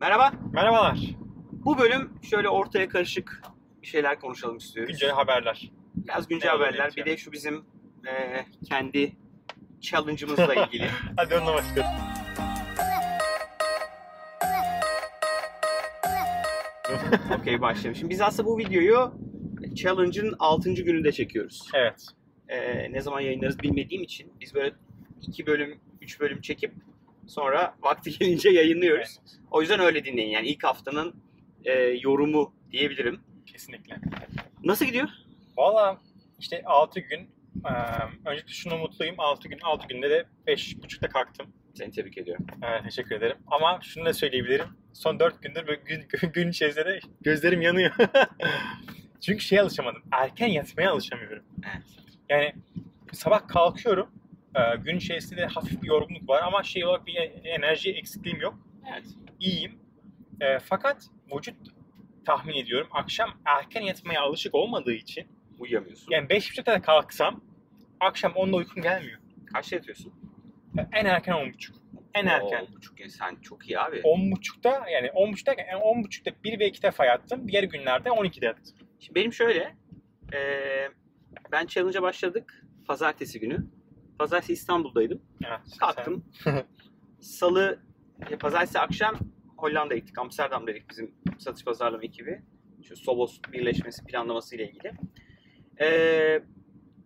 Merhaba. Merhabalar. Bu bölüm şöyle ortaya karışık bir şeyler konuşalım istiyoruz. Güncel haberler. Biraz güncel Ne haberler. Bir de şu bizim e, kendi challenge'ımızla ilgili. Hadi onunla başlayalım. Okey başlayalım. Şimdi biz aslında bu videoyu challenge'ın 6. gününde çekiyoruz. Evet. E, ne zaman yayınlarız bilmediğim için biz böyle 2 bölüm, 3 bölüm çekip sonra vakti gelince yayınlıyoruz. Aynen. O yüzden öyle dinleyin. Yani ilk haftanın e, yorumu diyebilirim. Kesinlikle. Nasıl gidiyor? Valla işte 6 gün. eee, öncelikle şunu mutluyum. 6 gün. 6 günde de 5.30'da kalktım. Seni tebrik ediyorum. Evet, teşekkür ederim. Ama şunu da söyleyebilirim. Son 4 gündür böyle gün, gün içerisinde de gözlerim yanıyor. Çünkü şeye alışamadım. Erken yatmaya alışamıyorum. Evet. Yani sabah kalkıyorum. Eee, gün içerisinde de hafif bir yorgunluk var ama şey olarak bir enerji eksikliğim yok. Evet. iyiyim. E, fakat vücut tahmin ediyorum akşam erken yatmaya alışık olmadığı için Uyuyamıyorsun. yani 5.30'da da kalksam akşam 10'da uykum gelmiyor. Kaçta yatıyorsun? E, En erken 10.30. En erken. Oo, buçuk yani sen çok iyi abi. 10.30'da yani 10.30'da yani 10.30'da 1 ve 2 defa yattım. Diğer günlerde 12'de yattım. Şimdi benim şöyle, eee, ben challenge'a başladık pazartesi günü. Pazartesi İstanbul'daydım. Evet, Kalktım. Salı, e, pazartesi akşam Hollanda'ya gittik. Amsterdam'daydık bizim satış pazarlama ekibi. Şu Sobos birleşmesi planlaması ile ilgili. Eee,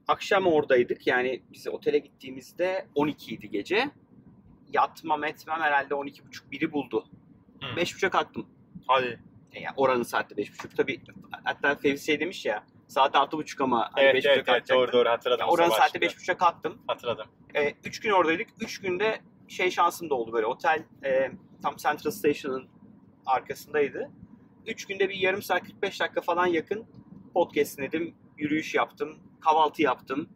akşam oradaydık. Yani biz otele gittiğimizde 12 idi gece. Yatmam etmem herhalde 12.30 biri buldu. Hı. 5.30'a kalktım. Hadi. E, Yani oranın saatte 5.30 tabii. Hatta Fevzi şey demiş ya saat 6.30 ama hani Evet, 5.30'a evet, evet, doğru doğru hatırladım. Ya o oranın saatte şimdi. 5.30'a kalktım. Hatırladım. 3 gün oradaydık. 3 günde şey şansım da oldu böyle. Otel e, tam Central Station'ın arkasındaydı. 3 günde bir yarım saat 45 dakika falan yakın podcast dinledim. Yürüyüş yaptım. Kahvaltı yaptım.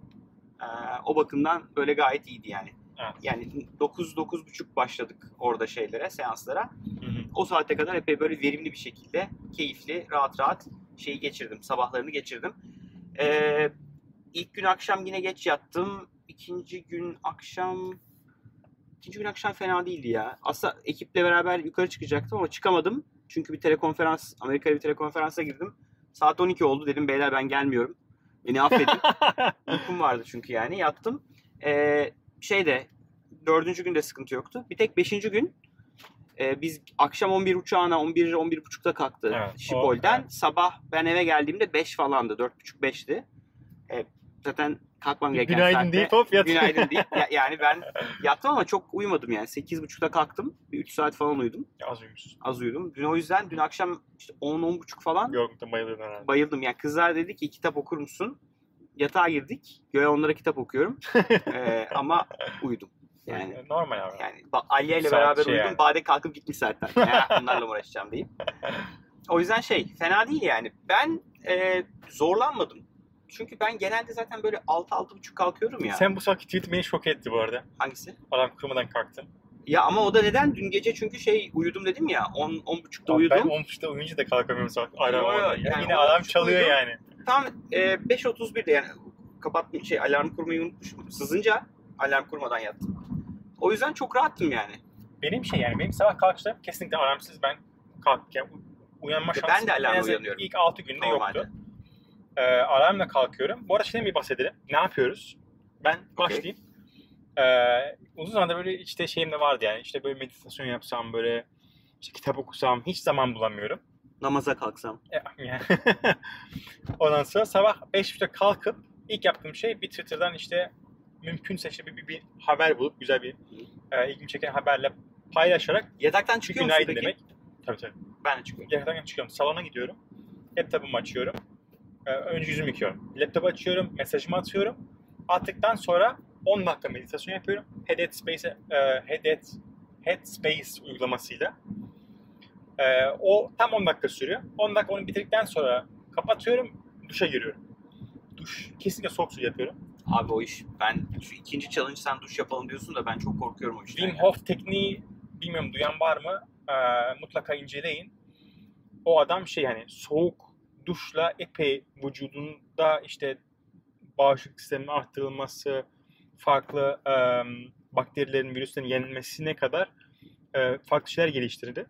E, o bakımdan böyle gayet iyiydi yani. Evet. Yani 9-9.30 başladık orada şeylere, seanslara. Hı hı. O saate kadar epey böyle verimli bir şekilde keyifli, rahat rahat şeyi geçirdim. Sabahlarını geçirdim. Ee, ilk gün akşam yine geç yattım. İkinci gün akşam ikinci gün akşam fena değildi ya. Aslında ekiple beraber yukarı çıkacaktım ama çıkamadım. Çünkü bir telekonferans, Amerika'ya bir telekonferansa girdim. Saat 12 oldu dedim beyler ben gelmiyorum. Beni affedin. Uykum vardı çünkü yani yattım. Ee, şeyde dördüncü günde sıkıntı yoktu. Bir tek beşinci gün e, biz akşam 11 uçağına 11 11 buçukta kalktı Evet, Şipol'den. o- evet. Sabah ben eve geldiğimde 5 falandı. 4.30 5'ti. E, zaten kalkmam gereken Günaydın saatte. deyip hop yat. Günaydın deyip ya- yani ben yattım ama çok uyumadım yani. 8.30'da kalktım. Bir 3 saat falan uyudum. Az uyumuşsun. Az uyudum. Dün o yüzden dün akşam işte 10 10.30 falan Yorgunluktan bayılıyordun herhalde. bayıldım. Yani kızlar dedi ki kitap okur musun? Yatağa girdik. Göğe onlara kitap okuyorum. Ee, ama uyudum. Yani Normal abi. yani Alya ile Saat beraber şey uyudum. yani. Bade kalkıp gitmiş zaten. Ya, bunlarla uğraşacağım deyip. O yüzden şey fena değil yani. Ben e, zorlanmadım. Çünkü ben genelde zaten böyle 6-6.30 kalkıyorum ya. Sen bu sabahki tweet beni şok etti bu arada. Hangisi? Alarm kurmadan kalktın. Ya ama o da neden? Dün gece çünkü şey uyudum dedim ya. 10 10.30'da Abi uyudum. Ben 10.30'da uyuyunca da kalkamıyorum sabah. Alarm Yo, yo, olmadan. yani Yine 10.30'da alarm çalıyor uyudum. yani. Tam e, 5.31'de yani kapat şey alarm kurmayı unutmuşum. Sızınca alarm kurmadan yattım. O yüzden çok rahattım yani. Benim şey yani benim sabah kalkışlarım kesinlikle alarmsız ben u- uyanma Ya şansım ben de alarmla uyanıyorum. İlk 6 günde Normalde. yoktu. Ee, alarmla kalkıyorum. Bu arada şeyden bir bahsedelim. Ne yapıyoruz? Ben başlayayım. Ee, uzun zamandır böyle işte şeyim de vardı yani. İşte böyle meditasyon yapsam böyle işte kitap okusam hiç zaman bulamıyorum. Namaza kalksam. Yani. Ondan sonra sabah 5.30'da kalkıp ilk yaptığım şey bir Twitter'dan işte mümkünse işte bir, bir, bir haber bulup güzel bir e, ilgimi çeken haberle paylaşarak Yataktan çıkıyor musun günaydın peki? demek. Tabii tabii. Ben de çıkıyorum. Yataktan çıkıyorum. Salona gidiyorum. Laptopumu açıyorum. Ee, önce yüzümü yıkıyorum. Laptopu açıyorum. Mesajımı atıyorum. Attıktan sonra 10 dakika meditasyon yapıyorum. Headspace, e, Head, Headspace uygulamasıyla. Ee, o tam 10 dakika sürüyor. 10 dakika onu bitirdikten sonra kapatıyorum. Duşa giriyorum. Duş. Kesinlikle soğuk su yapıyorum. Abi o iş ben şu ikinci challenge sen duş yapalım diyorsun da ben çok korkuyorum o işten. Wim ya. Hof tekniği bilmiyorum duyan var mı? Ee, mutlaka inceleyin. O adam şey hani soğuk duşla epey vücudunda işte bağışıklık sisteminin arttırılması, farklı e, bakterilerin, virüslerin yenilmesine kadar e, farklı şeyler geliştirdi.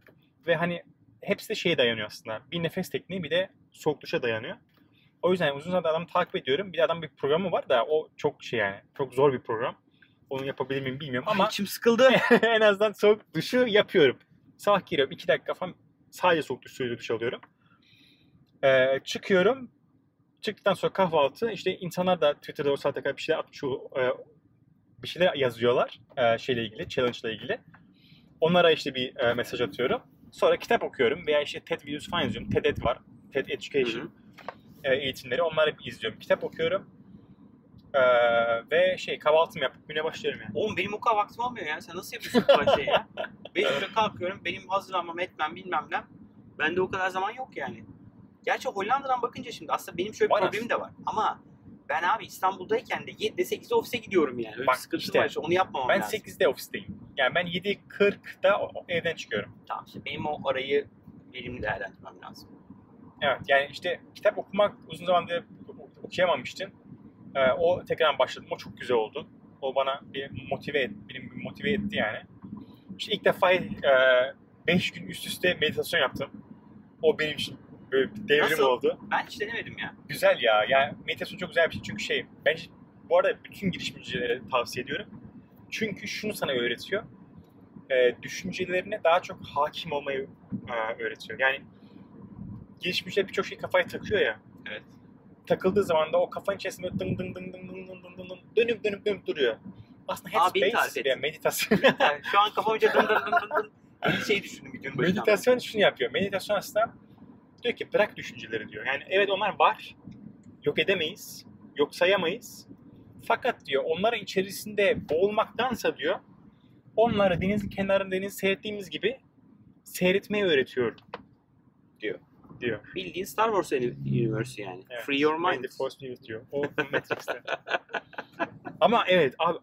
ve hani hepsi de şeye dayanıyor aslında. Bir nefes tekniği bir de soğuk duşa dayanıyor. O yüzden uzun zamandır adamı takip ediyorum. Bir adam bir programı var da o çok şey yani. Çok zor bir program. Onu yapabilir miyim bilmiyorum ama içim sıkıldı. en azından soğuk duşu yapıyorum. Sabah giriyorum. iki dakika falan sadece soğuk duş suyuyla duş alıyorum. Ee, çıkıyorum. Çıktıktan sonra kahvaltı. işte insanlar da Twitter'da o saate kadar bir şeyler atmış, e, bir şeyler yazıyorlar e, şeyle ilgili, challenge ile ilgili. Onlara işte bir e, mesaj atıyorum. Sonra kitap okuyorum veya işte TED videosu falan izliyorum. TED var. TED Education Hı hı. E, eğitimleri. Onları izliyorum. Kitap okuyorum. E, ve şey kahvaltımı yapıp güne başlıyorum yani. Oğlum benim o kadar vaktim olmuyor ya. Sen nasıl yapıyorsun bu kadar şey ya? Beşikte kalkıyorum. Benim hazırlanmam etmem bilmem ne. Bende o kadar zaman yok yani. Gerçi Hollanda'dan bakınca şimdi aslında benim şöyle bir Var problemim de var. Ama ben abi İstanbul'dayken de 7'de 8'de ofise gidiyorum yani. Öyle Bak sıkıntı işte, var. Onu yapmamam Ben lazım. 8'de ofisteyim. Yani ben 7.40'da o- evden çıkıyorum. Tamam işte benim o arayı verimli değerlendirmem lazım. Evet yani işte kitap okumak uzun zamandır okuyamamıştım. Ee, o tekrar başladım. O çok güzel oldu. O bana bir motive et, beni bir motive etti yani. İşte ilk defa 5 gün üst üste meditasyon yaptım. O benim için böyle bir devrim Nasıl? oldu. Ben hiç denemedim ya. Güzel ya. Yani meditasyon çok güzel bir şey. Çünkü şey, bence bu arada bütün girişimcilere tavsiye ediyorum. Çünkü şunu sana öğretiyor. E, düşüncelerine daha çok hakim olmayı e, öğretiyor. Yani girişimciler birçok şey kafaya takıyor ya. Evet. Takıldığı zaman da o kafanın içerisinde dım dım dım dım dım dım dım dım dım dönüp dönüp dönüp duruyor. Aslında headspace veya meditasyon Yani şu an kafam içinde dın dın dın dın dın. Bir şey düşündüm videonun başında. Meditasyon şunu yapıyor. Meditasyon aslında diyor ki bırak düşünceleri diyor. Yani evet onlar var. Yok edemeyiz. Yok sayamayız. Fakat diyor onların içerisinde boğulmaktansa diyor onları denizin kenarında deniz seyrettiğimiz gibi seyretmeyi öğretiyor. Diyor. Diyor. Bildiğin Star Wars Universe yani. Evet. Free your mind. the Force. O Matrix'te. Ama evet abi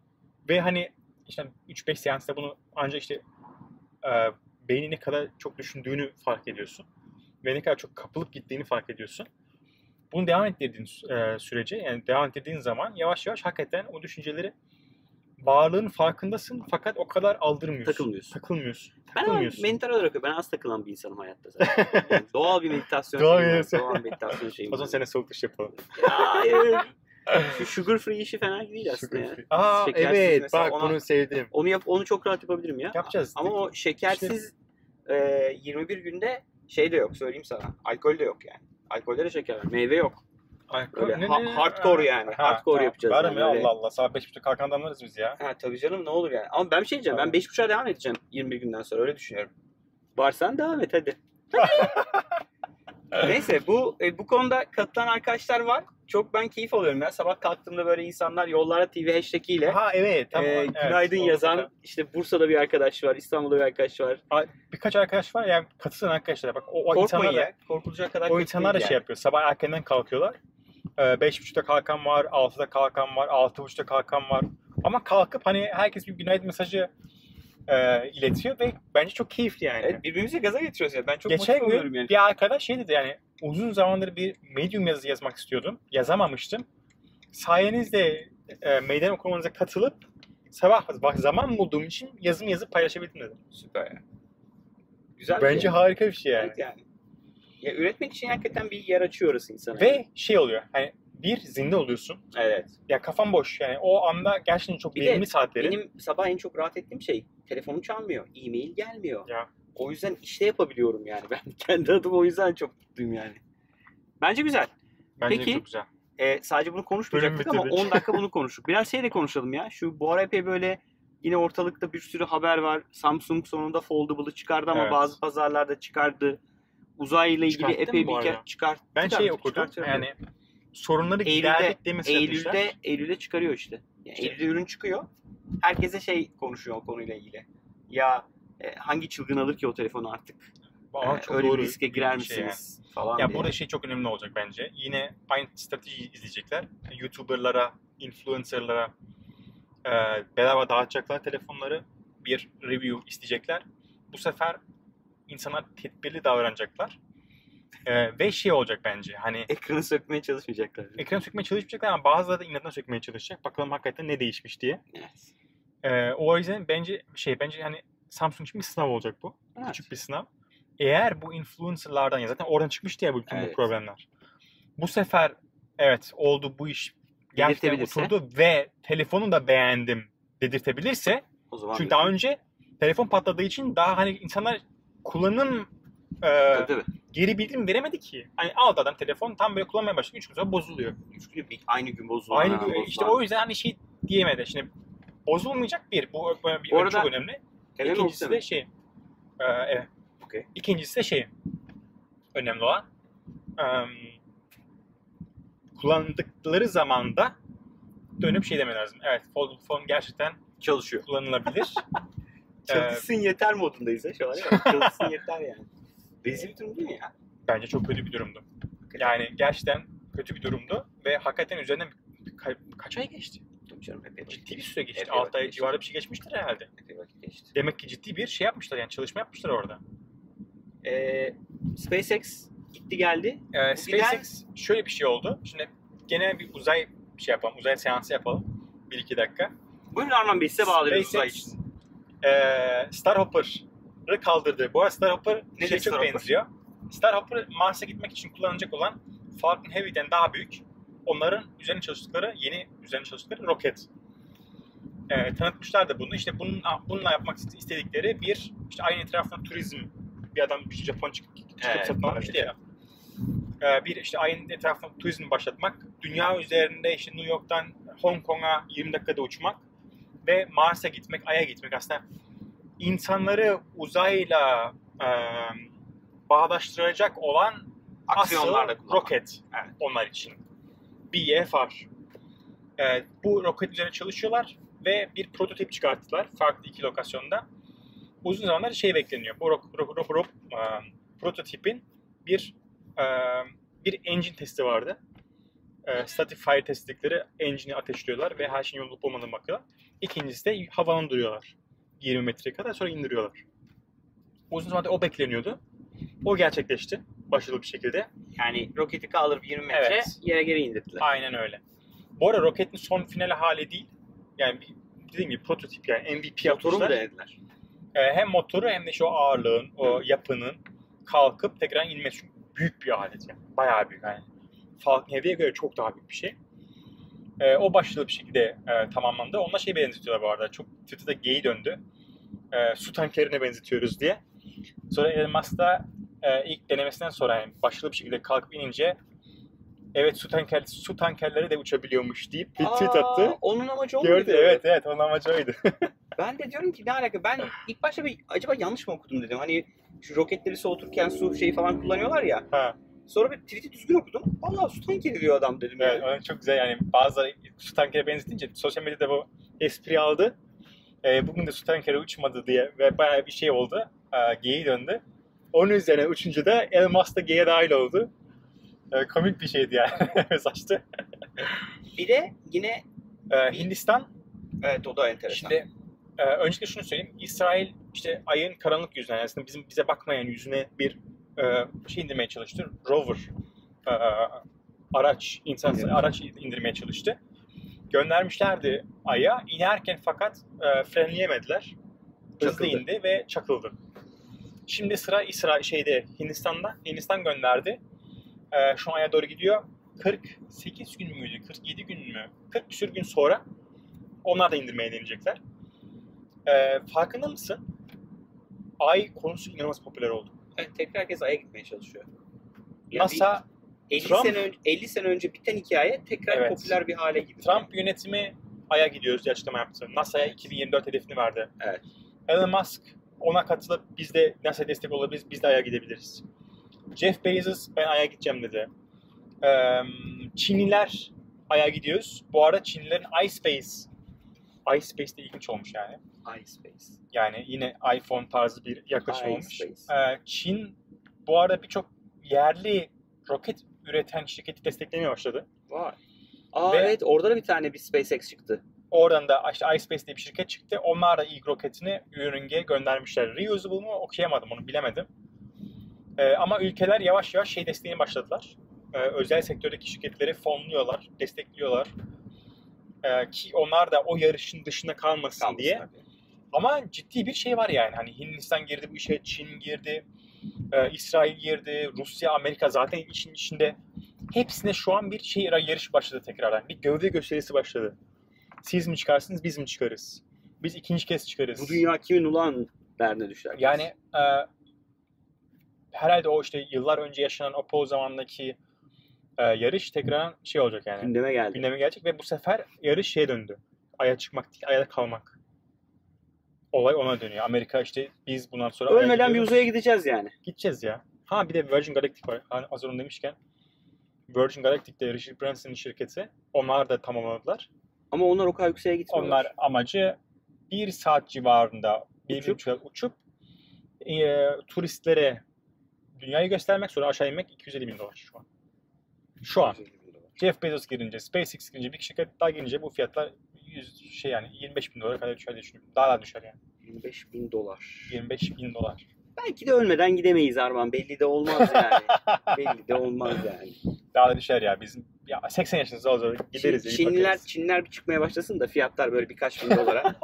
ve hani işte 3-5 seansta bunu ancak işte e, beyni ne kadar çok düşündüğünü fark ediyorsun. Ve ne kadar çok kapılıp gittiğini fark ediyorsun. Bunu devam ettirdiğin e, sürece yani devam ettirdiğin zaman yavaş yavaş hakikaten o düşünceleri varlığın farkındasın fakat o kadar aldırmıyorsun. Takılmıyorsun. Takılmıyorsun. Ben Takılmıyorsun. mental olarak ben az takılan bir insanım hayatta zaten. Yani doğal bir meditasyon Doğal şeyim var. Doğal meditasyon şeyim O zaman sene soğuk duş yapalım. Ya, hayır. Şu sugar free işi fena değil aslında ya. Aa Şekersiz evet mesela bak ona- bunu sevdim. Onu yap, onu çok rahat yapabilirim ya. Yapacağız. Ama o şekersiz e, 21 günde şey de yok söyleyeyim sana. Alkol de yok yani. Alkolde de şeker var. Meyve yok. Öyle ha- hardcore yani. Hardcore yapacağız Var yani, ya. Allah Allah. Saat 5.30'da kalkan adamlarız biz ya. Ha tabii canım ne olur yani. Ama ben bir şey diyeceğim. Ben Tamam. 5.5'a devam edeceğim 21 günden sonra öyle düşünüyorum. Varsan devam et hadi. Neyse bu e, bu konuda katılan arkadaşlar var. Çok ben keyif alıyorum ya. Sabah kalktığımda böyle insanlar yollara TV hashtag ile Ha evet. Tamam. e, evet, günaydın doğru. yazan işte Bursa'da bir arkadaş var, İstanbul'da bir arkadaş var. Birkaç arkadaş var yani katılın arkadaşlar. Bak o, o Korkmayın insanlar da, ya. Korkulacak kadar o insanlar da şey yani. yapıyor. Sabah erkenden kalkıyorlar. Ee, 5.30'da kalkan var, 6'da kalkan var, 6.30'da kalkan var. Ama kalkıp hani herkes bir günaydın mesajı e, iletiyor ve bence çok keyifli yani. Evet, birbirimizi gaza getiriyoruz ya. Ben çok Geçen motive oluyorum yani. bir arkadaş şey dedi yani uzun zamandır bir medium yazı yazmak istiyordum. Yazamamıştım. Sayenizde e, meydan okumanıza katılıp sabah bak zaman bulduğum için yazım yazıp paylaşabildim dedi. Süper ya. Güzel Bence şey. harika bir şey yani. Evet yani. Ya üretmek için hakikaten bir yer açıyor orası insana. Ve şey oluyor hani bir zinde oluyorsun. evet. Ya kafan boş yani o anda gerçekten çok Bir verimli saatleri. Benim sabah en çok rahat ettiğim şey telefonum çalmıyor. E-mail gelmiyor. Ya. O yüzden işte yapabiliyorum yani. Ben kendi adıma o yüzden çok mutluyum yani. Bence güzel. Bence Peki, çok güzel. Ee, sadece bunu konuşmayacaktık ama bitirdik. 10 dakika bunu konuştuk. Biraz şey de konuşalım ya. Şu bu ara epey böyle yine ortalıkta bir sürü haber var. Samsung sonunda Foldable'ı çıkardı ama Evet. bazı pazarlarda çıkardı. Uzayla ilgili epey bir kere çıkarttı. Ben şey okudum yani sorunları Eylül'de- mesaj Eylül'de. Eylül'de çıkarıyor işte. Yani İşte- Eylül'de ürün çıkıyor. Herkese şey konuşuyor o konuyla ilgili. Ya e, hangi çılgın alır ki o telefonu artık? Ama E, çok öyle doğru bir riske girer bir şey yani. misiniz? Falan Ya diye. burada şey çok önemli olacak bence. Yine aynı strateji izleyecekler. YouTuber'lara, influencer'lara e, bedava dağıtacaklar telefonları. Bir review isteyecekler. Bu sefer insanlar tedbirli davranacaklar. E, ve şey olacak bence. Hani Ekranı sökmeye çalışmayacaklar. ekran sökmeye çalışmayacaklar ama bazıları da inadına sökmeye çalışacak. Bakalım hakikaten ne değişmiş diye. Evet. E, o yüzden bence şey bence hani Samsung için bir sınav olacak bu. Evet. Küçük bir sınav. eğer bu influencerlardan ya zaten oradan çıkmıştı ya bu bütün bu Evet. problemler. Bu sefer evet oldu bu iş gerçekten oturdu ve telefonu da beğendim dedirtebilirse O zaman çünkü daha önce telefon patladığı için daha hani insanlar kullanım e, tabii, tabii. geri bildirim veremedi ki. Hani aldı adam telefon tam böyle kullanmaya başladı 3 gün sonra bozuluyor. Üç bir, aynı gün bozulan. Aynı gün- bozulan. işte o yüzden hani şey diyemedi. Şimdi bozulmayacak bir. Bu, bu bir arada- çok önemli. İkincisi de şey. e, evet. Okey. İkincisi de şey. Önemli olan. e, kullandıkları zamanda dönüp şey demen lazım. Evet foldable phone gerçekten Çalışıyor. kullanılabilir. Çalışsın yeter modundayız ya şu an. mi? Çalışsın yeter yani. Rezil bir durum değil mi ya? bence çok kötü bir durumdu. Yani gerçekten kötü bir durumdu ve hakikaten üzerinden ka- kaç ay geçti? Canım vakit Ciddi bir süre geçti. Epey 6 vakit ay civarında bir şey geçmiştir herhalde. Epey vakit geçti. Demek ki ciddi bir şey yapmışlar yani çalışma yapmışlar orada. Ee, SpaceX gitti geldi. Ee, SpaceX şöyle bir şey oldu. Şimdi gene bir uzay şey yapalım. Uzay seansı yapalım. 1-2 dakika. Buyurun Arman Bey size bağlıyoruz uzay için. Ee, Starhopper'ı kaldırdı. Bu arada Starhopper Nedir şey çok Starhopper? benziyor. Starhopper Mars'a gitmek için kullanılacak olan Falcon Heavy'den daha büyük. Onların üzerine çalıştıkları, yeni üzerine çalıştıkları roket. Ee, tanıtmışlar da bunu. İşte bunun, bununla yapmak istedikleri bir, işte aynı etrafında turizm, bir adam bir Japon çıkıp, çıkıp Evet, satın almıştı ya. Ee, bir işte aynı etrafında turizm başlatmak, dünya üzerinde işte New York'tan Hong Kong'a 20 dakikada uçmak ve Mars'a gitmek, Ay'a gitmek aslında insanları uzayla e, bağdaştıracak olan asıl roket Evet. onlar için. BFR. Evet, bu roket üzerine çalışıyorlar ve bir prototip çıkarttılar farklı iki lokasyonda. Uzun zamandır şey bekleniyor. Bu ro- ro- ro- ro- e, prototipin bir e, bir engine testi vardı. E, static fire test dedikleri engine'i ateşliyorlar ve her şeyin yolunda olmadığını bakıyorlar. İkincisi de havalandırıyorlar. 20 metreye kadar sonra indiriyorlar. Uzun zamandır o bekleniyordu. O gerçekleşti başarılı bir şekilde. Yani roketi kaldırıp 20 metre Evet. yere geri indirdiler. Aynen öyle. Bu arada roketin son final hali değil. Yani bir, dediğim gibi prototip yani MVP Motoru mu denediler? Ee, hem motoru hem de şu ağırlığın, o yapının kalkıp tekrar inmesi. Çünkü büyük bir alet yani. Bayağı büyük yani. Falcon Heavy'ye göre çok daha büyük bir şey. Ee, o başarılı bir şekilde e, tamamlandı. Onunla şey benzetiyorlar bu arada. Çok Twitter'da geyi döndü. Ee, su tankerine benzetiyoruz diye. Sonra Elon Musk da e, ilk denemesinden sonra yani başarılı bir şekilde kalkıp inince evet su tanker su tankerleri de uçabiliyormuş deyip bir tweet Aa, attı. Onun amacı o Gördü evet evet onun amacı oydu. Ben de diyorum ki ne alaka? Ben ilk başta bir acaba yanlış mı okudum dedim. Hani şu roketleri soğuturken su şeyi falan kullanıyorlar ya. ha, Sonra bir tweet'i düzgün okudum. Vallahi su tankeri diyor adam dedim. evet, yani. çok güzel yani bazıları su tankere benzetince sosyal medyada bu espri aldı. E, bugün de su tankeri uçmadı diye ve bayağı bir şey oldu. E, geyi döndü. Onun üzerine uçunca da Elon Musk da geyiğe dahil oldu. E, komik bir şeydi yani mesajdı. Bir de yine E, Hindistan evet o da enteresan. Şimdi e, öncelikle şunu söyleyeyim. İsrail işte ayın karanlık yüzüne yani aslında bizim bize bakmayan yüzüne bir e, şey indirmeye çalıştı. Rover e, araç, insan Evet. araç indirmeye çalıştı. Göndermişlerdi aya. İnerken fakat e, frenleyemediler. Hızlı Çakıldı. indi ve çakıldı. Şimdi sıra İsrail şeyde Hindistan'da. Hindistan gönderdi. E, şu aya doğru gidiyor. 48 gün müydü? 47 gün mü? 40 küsür gün sonra onlar da indirmeye deneyecekler. Ee, farkında mısın? Ay konusu inanılmaz popüler oldu. Tekrar herkes Ay'a gitmeye çalışıyor. Ya NASA, bir 50 Trump- sene önce 50 sene önce biten hikaye tekrar Evet. popüler bir hale gibi. Trump yönetimi Ay'a gidiyoruz diye açıklama yaptı. NASA'ya 2024 hedefini verdi. Evet. Elon Musk ona katılıp biz de NASA destek olabiliriz, biz de Ay'a gidebiliriz. Jeff Bezos ben Ay'a gideceğim dedi. Ee, Çinliler Ay'a gidiyoruz. Bu arada Çinlilerin iSpace, iSpace de ilginç olmuş yani. iSpace. Yani yine iPhone tarzı bir yaklaşım olmuş. Ee, Çin bu arada birçok yerli roket üreten şirketi desteklemeye başladı. Vay. Aa Ve- evet orada da bir tane bir SpaceX çıktı. Oradan da işte iSpace diye bir şirket çıktı. Onlar da ilk roketini yörüngeye göndermişler. Reusable mu okuyamadım onu bilemedim. Ee, ama ülkeler yavaş yavaş şey desteğine başladılar. Ee, özel sektördeki şirketleri fonluyorlar, destekliyorlar. Ee, ki onlar da o yarışın dışında kalmasın Kalmasın diye. tabii. Ama ciddi bir şey var yani. Hani Hindistan girdi bu işe, Çin girdi. Ee, İsrail girdi, Rusya, Amerika zaten işin içinde. Hepsine şu an bir şey yarış başladı tekrardan. Bir gövde gösterisi başladı. Siz mi çıkarsınız, biz mi çıkarız? Biz ikinci kez çıkarız. Bu dünya kimin ulan derdine düşer. Yani e, herhalde o işte yıllar önce yaşanan o Pol zamandaki e, yarış tekrar şey olacak yani. gündeme geldi. Gündeme gelecek ve bu sefer yarış şeye döndü. Aya çıkmak değil, ayda kalmak. Olay ona dönüyor. Amerika işte biz bundan sonra Ay'a Ölmeden bir uzaya gideceğiz yani. Gideceğiz ya. Ha bir de Virgin Galactic var. Hani az önce demişken. Virgin Galactic'te Richard Branson'ın şirketi. Onlar da tamamladılar. Ama onlar o kadar yükseğe gitmiyorlar. Onlar amacı bir saat civarında bir Uçup? uçup, uçup e, turistlere dünyayı göstermek sonra aşağı inmek 250 bin dolar şu an. Şu an. Jeff Bezos girince, SpaceX girince, bir şirket daha girince bu fiyatlar 100 şey yani 25 bin dolara kadar düşer diye düşünüyorum. Daha da düşer yani. 25 bin dolar. 25 bin dolar. Belki de ölmeden gidemeyiz Arman. Belli de olmaz yani. Belli de olmaz yani. Daha da düşer ya. Bizim ya 80 yaşınızda o zaman gideriz. Çin- bir Çinliler, bakarız. Çinliler bir çıkmaya başlasın da fiyatlar böyle birkaç bin dolara.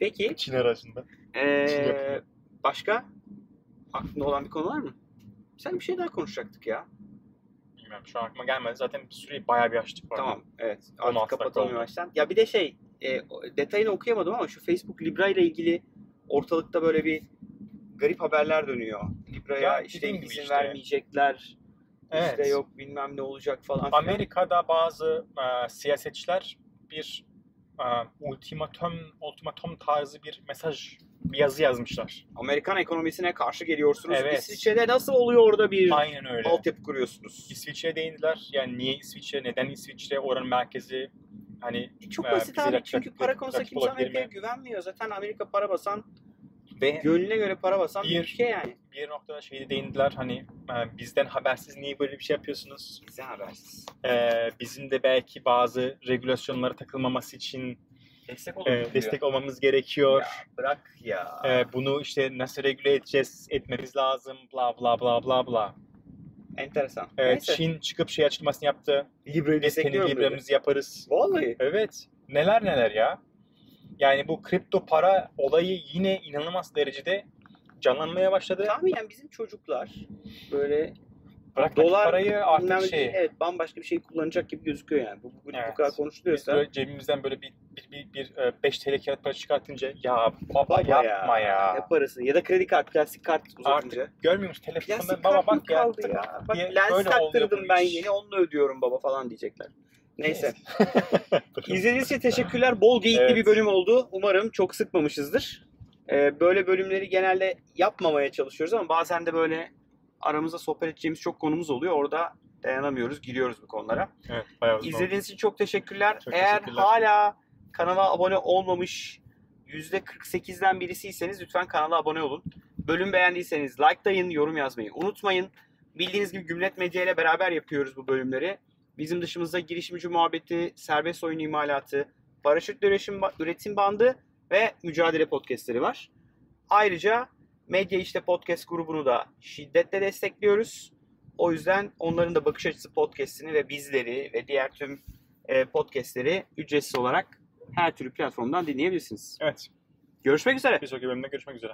Peki. Çin arasında. Ee, Çin başka aklında olan bir konu var mı? Sen bir şey daha konuşacaktık ya. Bilmiyorum şu an aklıma gelmedi. Zaten süreyi bayağı bir açtık. arada. Tamam evet. 16 Artık kapatalım yavaştan. Ya bir de şey e, detayını okuyamadım ama şu Facebook Libra ile ilgili ortalıkta böyle bir garip haberler dönüyor. Libra'ya Ya işte izin işte. vermeyecekler. Evet. İşte yok bilmem ne olacak falan. Amerika'da bazı e, siyasetçiler bir e, ultimatum ultimatum tarzı bir mesaj, bir yazı yazmışlar. Amerikan ekonomisine karşı geliyorsunuz. Evet. İsviçre'de nasıl oluyor orada bir Aynen öyle. altyapı kuruyorsunuz? İsviçre'ye değindiler. Yani niye İsviçre, neden İsviçre, oranın merkezi hani E, çok e, basit bize abi rakip- çünkü para konusunda kimse olabilir Amerika'ya mi? güvenmiyor. Zaten Amerika para basan, ve gönlüne göre para basan bir Bir- ülke yani. bir noktada şeyde değindiler hani e, bizden habersiz niye böyle bir şey yapıyorsunuz? Bize habersiz. E, bizim de belki bazı regülasyonlara takılmaması için Destek e, destek olmamız gerekiyor. Ya, bırak ya. E, bunu işte nasıl regüle edeceğiz, etmemiz lazım, bla bla bla bla bla. Enteresan. E, Neyse. Çin çıkıp şey açıklamasını yaptı. Libra'yı Biz kendi destekliyorum dedi. libramızı yaparız. Vallahi. Evet. Neler neler ya. Yani bu kripto para olayı yine inanılmaz derecede canlanmaya başladı. Tahminen bizim çocuklar böyle Bırak dolar parayı artık şey. evet bambaşka bir şey kullanacak gibi gözüküyor yani. Bu, bu, bu Evet. kadar Biz konuşuluyorsa. böyle cebimizden böyle bir bir, bir, bir, e, 5 TL kağıt para çıkartınca ya baba, Baba yapma ya. Ne parası? Ya da kredi kart, plastik kart uzatınca. Artık görmüyor musun telefonda Plastik baba bak ya. kaldı ya? Bak diye lens taktırdım bu ben iş. yeni onunla ödüyorum baba falan diyecekler. Neyse. Neyse. İzlediğiniz için teşekkürler. Bol geyikli Evet. bir bölüm oldu. Umarım çok sıkmamışızdır. Ee, böyle bölümleri genelde yapmamaya çalışıyoruz ama bazen de böyle aramızda sohbet edeceğimiz çok konumuz oluyor. Orada dayanamıyoruz, giriyoruz bu konulara. evet, bayağı uzun oldu. İzlediğiniz için çok teşekkürler. Çok Eğer teşekkürler. hala kanala abone olmamış %48'den birisiyseniz lütfen kanala abone olun. Bölüm beğendiyseniz likelayın, yorum yazmayı unutmayın. Bildiğiniz gibi Gümlet Medya ile beraber yapıyoruz bu bölümleri. Bizim dışımızda girişimci muhabbeti, serbest oyun imalatı, üretim, üretim bandı ve mücadele podcastleri var. Ayrıca Medya İşte Podcast grubunu da şiddetle destekliyoruz. O yüzden onların da bakış açısı podcastini ve bizleri ve diğer tüm e, podcastleri ücretsiz olarak her türlü platformdan dinleyebilirsiniz. Evet. Görüşmek üzere. Bir sonraki bölümde görüşmek üzere.